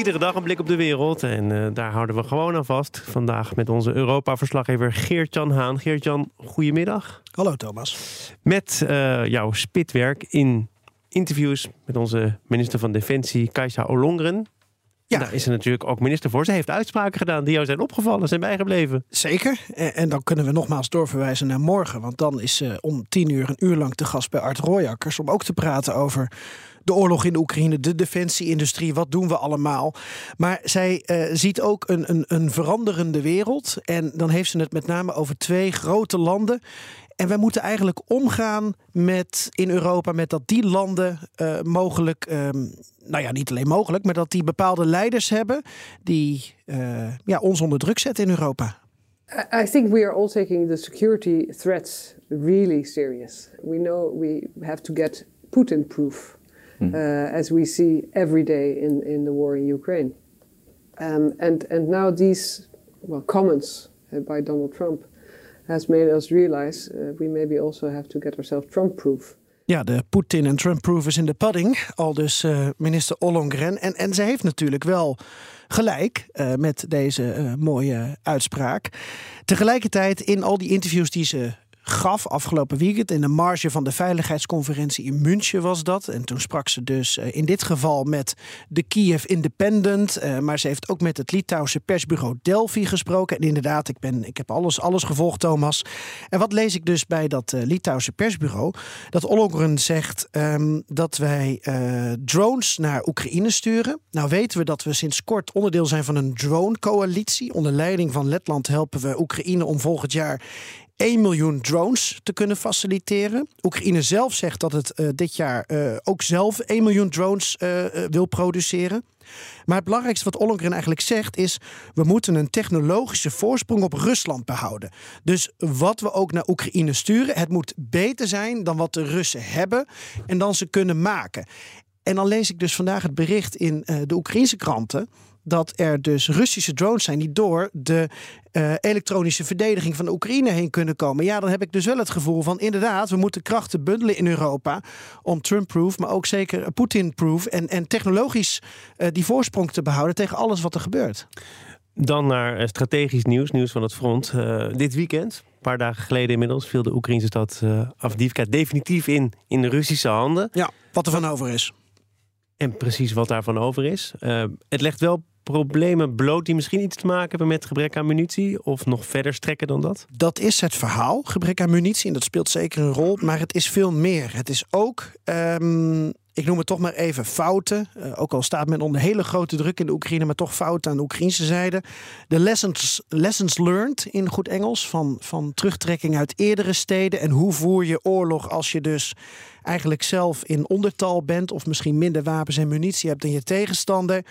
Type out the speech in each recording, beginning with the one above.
Iedere dag een blik op de wereld en uh, daar houden we gewoon aan vast. Vandaag met onze Europa-verslaggever Geert-Jan Haan. Geert-Jan, goedemiddag. Hallo Thomas. Met uh, jouw spitwerk in interviews met onze minister van Defensie, Kajsa Olongren. Ja. daar is ze natuurlijk ook minister voor. Ze heeft uitspraken gedaan die jou zijn opgevallen, zijn bijgebleven. Zeker. En, en dan kunnen we nogmaals doorverwijzen naar morgen. Want dan is ze om tien uur een uur lang te gast bij Art Royakkers. Om ook te praten over de oorlog in de Oekraïne, de defensieindustrie, wat doen we allemaal? Maar zij uh, ziet ook een, een, een veranderende wereld. En dan heeft ze het met name over twee grote landen. En wij moeten eigenlijk omgaan met in Europa, met dat die landen uh, mogelijk, um, nou ja, niet alleen mogelijk, maar dat die bepaalde leiders hebben die uh, ja, ons onder druk zetten in Europa. I think we are all taking the security threats really serious. We know we have to get Putin-proof. Mm. uh, as we see every day in, in the war in Ukraine. Um, and, and now these well, comments uh, by Donald Trump has made us realize uh, we maybe also have to get ourselves Trump-proof. Ja, de Poetin en Trump-proof is in de padding, al dus uh, minister Ollongren. En, en ze heeft natuurlijk wel gelijk uh, met deze uh, mooie uitspraak. Tegelijkertijd in al die interviews die ze gaf afgelopen weekend. In de marge van de veiligheidsconferentie in München was dat. En toen sprak ze dus eh, in dit geval met de Kiev Independent. Eh, maar ze heeft ook met het Litouwse persbureau Delphi gesproken. En inderdaad, ik, ben, ik heb alles, alles gevolgd, Thomas. En wat lees ik dus bij dat uh, Litouwse persbureau? Dat Ollongren zegt um, dat wij drones naar Oekraïne sturen. Nou weten we dat we sinds kort onderdeel zijn van een drone-coalitie. Onder leiding van Letland helpen we Oekraïne om volgend jaar 1 miljoen drones te kunnen faciliteren. Oekraïne zelf zegt dat het uh, dit jaar uh, ook zelf 1 miljoen drones uh, wil produceren. Maar het belangrijkste wat Ollongren eigenlijk zegt is... we moeten een technologische voorsprong op Rusland behouden. Dus wat we ook naar Oekraïne sturen... het moet beter zijn dan wat de Russen hebben en dan ze kunnen maken. En dan lees ik dus vandaag het bericht in de Oekraïnse kranten dat er dus Russische drones zijn die door de uh, elektronische verdediging van de Oekraïne heen kunnen komen. Ja, dan heb ik dus wel het gevoel van inderdaad, we moeten krachten bundelen in Europa om Trump-proof, maar ook zeker Putin-proof en, en technologisch uh, die voorsprong te behouden tegen alles wat er gebeurt. Dan naar eh, strategisch nieuws, nieuws van het front. Uh, dit weekend, een paar dagen geleden inmiddels, viel de Oekraïnse stad uh, Avdiivka definitief in, in de Russische handen. Ja, wat er van over is. En precies wat daarvan over is. Uh, het legt wel problemen bloot die misschien iets te maken hebben met gebrek aan munitie? Of nog verder strekken dan dat? Dat is het verhaal, gebrek aan munitie. En dat speelt zeker een rol. Maar het is veel meer. Het is ook. Um, ik noem het toch maar even fouten. Uh, ook al staat men onder hele grote druk in de Oekraïne, maar toch fouten aan de Oekraïnse zijde. De lessons, lessons learned in goed Engels van, van terugtrekking uit eerdere steden. En hoe voer je oorlog als je dus eigenlijk zelf in ondertal bent, of misschien minder wapens en munitie hebt dan je tegenstander.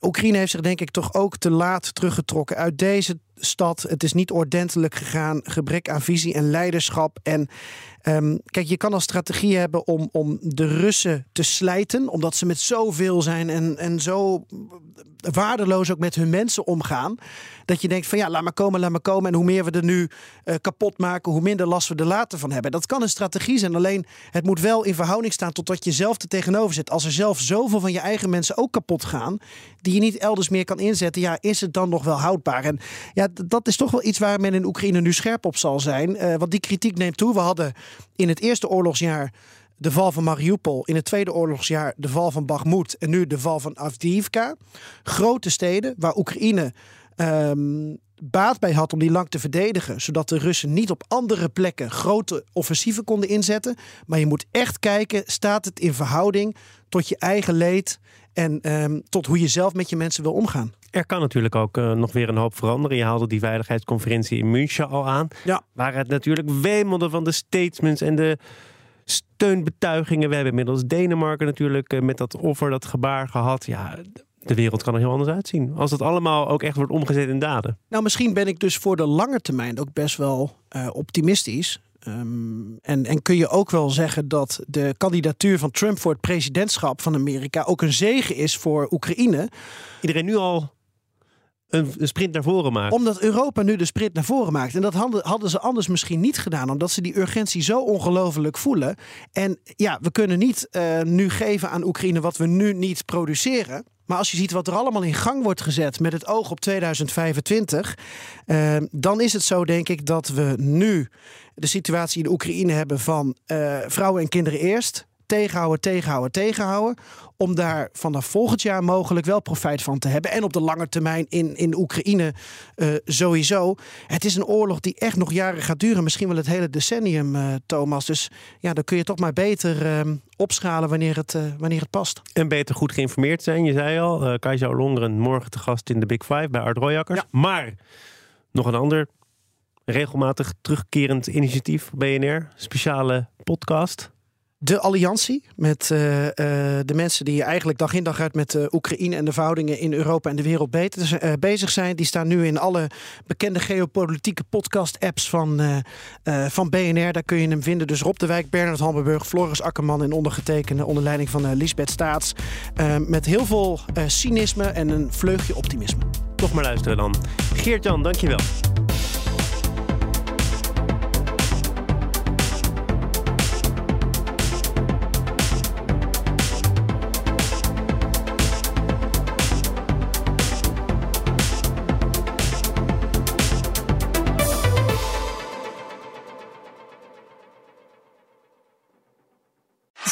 Oekraïne heeft zich denk ik toch ook te laat teruggetrokken uit deze stad. Het is niet ordentelijk gegaan. Gebrek aan visie en leiderschap. En um, kijk, je kan als strategie hebben om, om de Russen te slijten. Omdat ze met zoveel zijn en, en zo waardeloos ook met hun mensen omgaan. Dat je denkt van ja, laat maar komen, laat maar komen. En hoe meer we er nu uh, kapot maken, hoe minder last we er later van hebben. Dat kan een strategie zijn. Alleen het moet wel in verhouding staan tot wat je zelf er tegenover zet. Als er zelf zoveel van je eigen mensen ook kapot gaan, die je niet elders meer kan inzetten, ja, is het dan nog wel houdbaar? En ja, dat is toch wel iets waar men in Oekraïne nu scherp op zal zijn. Uh, want die kritiek neemt toe. We hadden in het eerste oorlogsjaar de val van Mariupol. In het tweede oorlogsjaar de val van Bakhmut. En nu de val van Avdiivka. Grote steden waar Oekraïne um, baat bij had om die lang te verdedigen. Zodat de Russen niet op andere plekken grote offensieven konden inzetten. Maar je moet echt kijken, staat het in verhouding tot je eigen leed en um, tot hoe je zelf met je mensen wil omgaan. Er kan natuurlijk ook uh, nog weer een hoop veranderen. Je haalde die veiligheidsconferentie in München al aan. Ja. Waar het natuurlijk wemelde van de statements en de steunbetuigingen. We hebben inmiddels Denemarken natuurlijk uh, met dat offer, dat gebaar gehad. Ja, de wereld kan er heel anders uitzien. Als het allemaal ook echt wordt omgezet in daden. Nou, misschien ben ik dus voor de lange termijn ook best wel uh, optimistisch. Um, en, en kun je ook wel zeggen dat de kandidatuur van Trump voor het presidentschap van Amerika ook een zegen is voor Oekraïne. Iedereen nu al een, sprint naar voren maakt. Omdat Europa nu de sprint naar voren maakt. En dat hadden, ze anders misschien niet gedaan. Omdat ze die urgentie zo ongelooflijk voelen. En ja, we kunnen niet uh, nu geven aan Oekraïne wat we nu niet produceren. Maar als je ziet wat er allemaal in gang wordt gezet met het oog op 2025, uh, dan is het zo, denk ik, dat we nu de situatie in Oekraïne hebben van uh, vrouwen en kinderen eerst tegenhouden, tegenhouden, tegenhouden. Om daar vanaf volgend jaar mogelijk wel profijt van te hebben. En op de lange termijn in, in Oekraïne uh, sowieso. Het is een oorlog die echt nog jaren gaat duren. Misschien wel het hele decennium, uh, Thomas. Dus ja, dan kun je toch maar beter uh, opschalen wanneer het, wanneer het past. En beter goed geïnformeerd zijn. Je zei al, Kajsa Longren morgen te gast in de Big Five bij Art Royakkers. Ja. Maar nog een ander regelmatig terugkerend initiatief BNR. Speciale podcast de alliantie met uh, uh, de mensen die eigenlijk dag in dag uit met uh, Oekraïne en de verhoudingen in Europa en de wereld beter, bezig zijn. Die staan nu in alle bekende geopolitieke podcast-apps van, van BNR. Daar kun je hem vinden. Dus Rob de Wijk, Bernard Hamburg, Floris Akkerman en ondergetekende onder leiding van Lisbeth Staats. met heel veel cynisme en een vleugje optimisme. Toch maar luisteren dan. Geert-Jan, dankjewel.